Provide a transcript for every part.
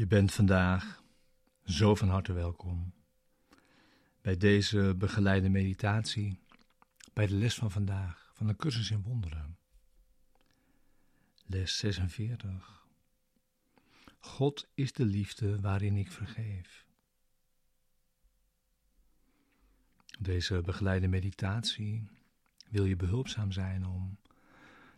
Je bent vandaag zo van harte welkom bij deze begeleide meditatie, bij de les van vandaag van de cursus in wonderen. Les 46. God is de liefde waarin ik vergeef. Deze begeleide meditatie wil je behulpzaam zijn om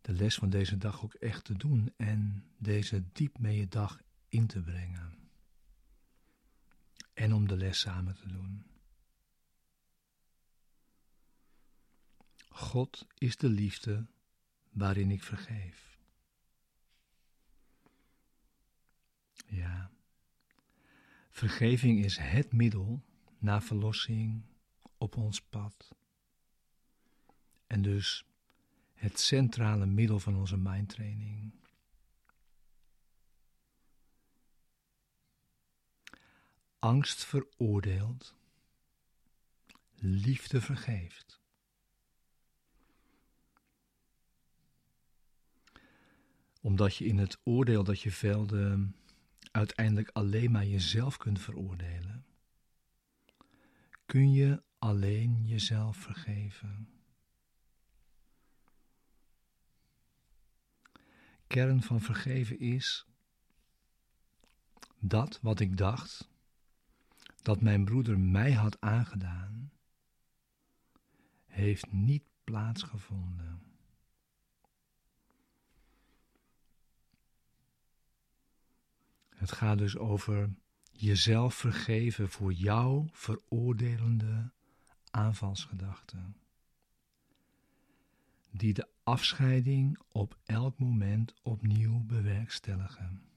de les van deze dag ook echt te doen en deze diep mee je dag in te brengen. En om de les samen te doen. God is de liefde waarin ik vergeef. Ja, vergeving is het middel naar verlossing op ons pad. En dus het centrale middel van onze mindtraining. Angst veroordeelt, liefde vergeeft. Omdat je in het oordeel dat je velde uiteindelijk alleen maar jezelf kunt veroordelen, kun je alleen jezelf vergeven. Kern van vergeven is dat wat ik dacht dat mijn broeder mij had aangedaan, heeft niet plaatsgevonden. Het gaat dus over jezelf vergeven voor jouw veroordelende aanvalsgedachten, die de afscheiding op elk moment opnieuw bewerkstelligen.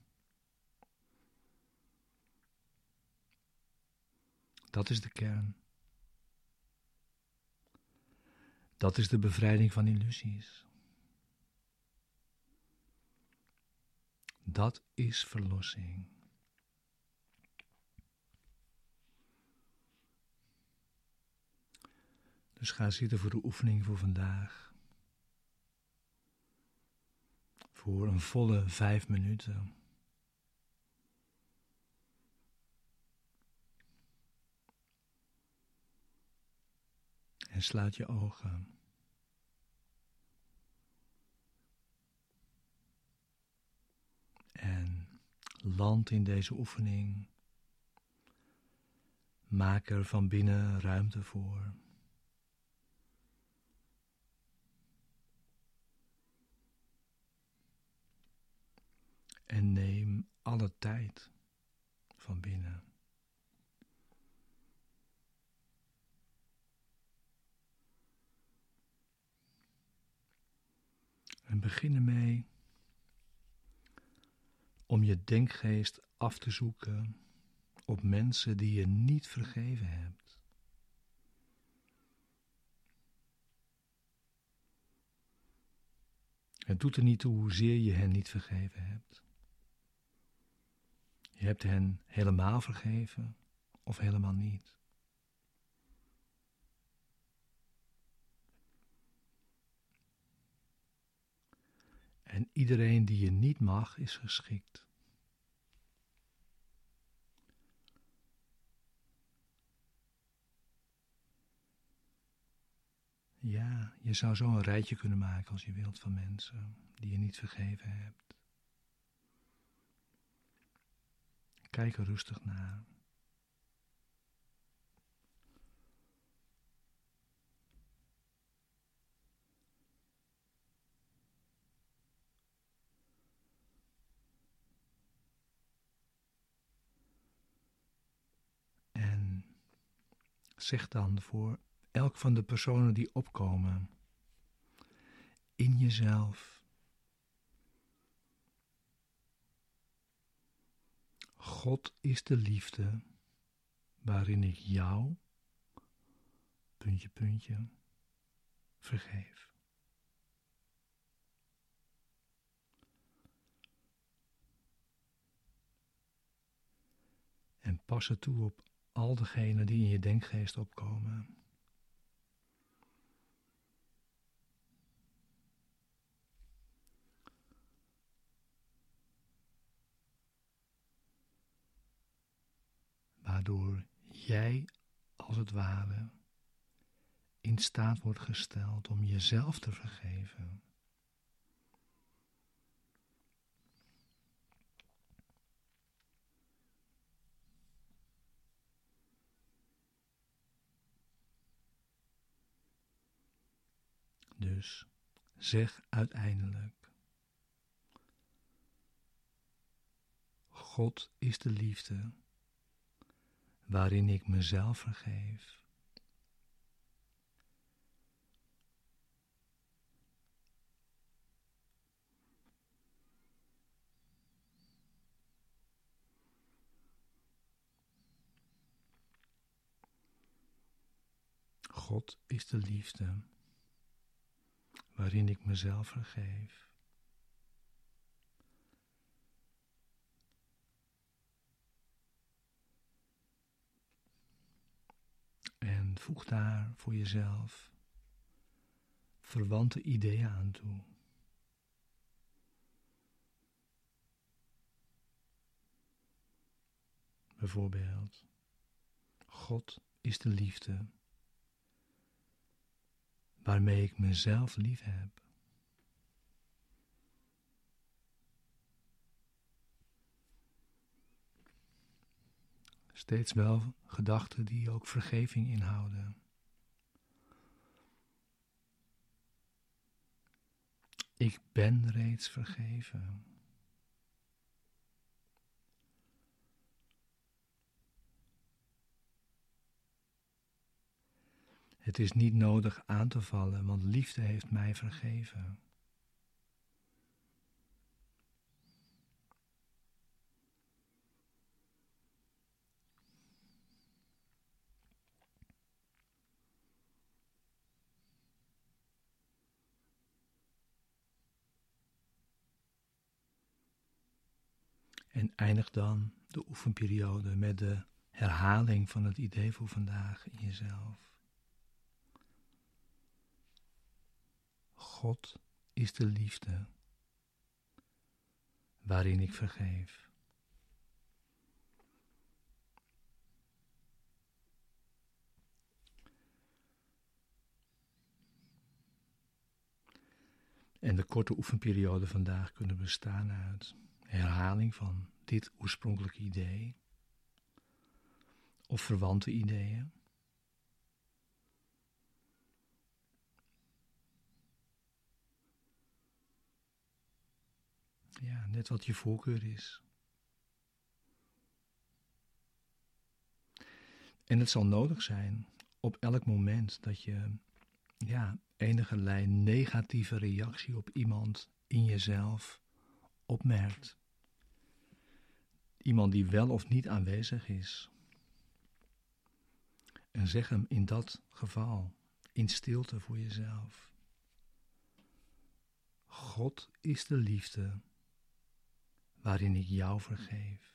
Dat is de kern. Dat is de bevrijding van illusies. Dat is verlossing. Dus ga zitten voor de oefening voor vandaag. Voor een volle vijf minuten. En sluit je ogen. En land in deze oefening. Maak er van binnen ruimte voor. En neem alle tijd van binnen. En begin ermee om je denkgeest af te zoeken op mensen die je niet vergeven hebt. Het doet er niet toe hoezeer je hen niet vergeven hebt. Je hebt hen helemaal vergeven of helemaal niet. En iedereen die je niet mag, is geschikt. Ja, je zou zo een rijtje kunnen maken als je wilt van mensen die je niet vergeven hebt. Kijk er rustig naar. Zeg dan voor elk van de personen die opkomen in jezelf God is de liefde waarin ik jou, puntje, puntje, vergeef. En pas het toe op al degenen die in je denkgeest opkomen. waardoor jij als het ware in staat wordt gesteld om jezelf te vergeven. Dus zeg uiteindelijk: God is de liefde waarin ik mezelf vergeef. God is de liefde waarin ik mezelf vergeef. En voeg daar voor jezelf verwante ideeën aan toe. Bijvoorbeeld, God is de liefde waarmee ik mezelf lief heb. Steeds wel gedachten die ook vergeving inhouden. Ik ben reeds vergeven. Het is niet nodig aan te vallen, want liefde heeft mij vergeven. En eindig dan de oefenperiode met de herhaling van het idee voor vandaag in jezelf. God is de liefde waarin ik vergeef. En de korte oefenperiode vandaag kunnen bestaan uit herhaling van dit oorspronkelijke idee of verwante ideeën. Ja, net wat je voorkeur is. En het zal nodig zijn op elk moment dat je ja, enige negatieve reactie op iemand in jezelf opmerkt. Iemand die wel of niet aanwezig is. En zeg hem in dat geval in stilte voor jezelf. God is de liefde waarin ik jou vergeef.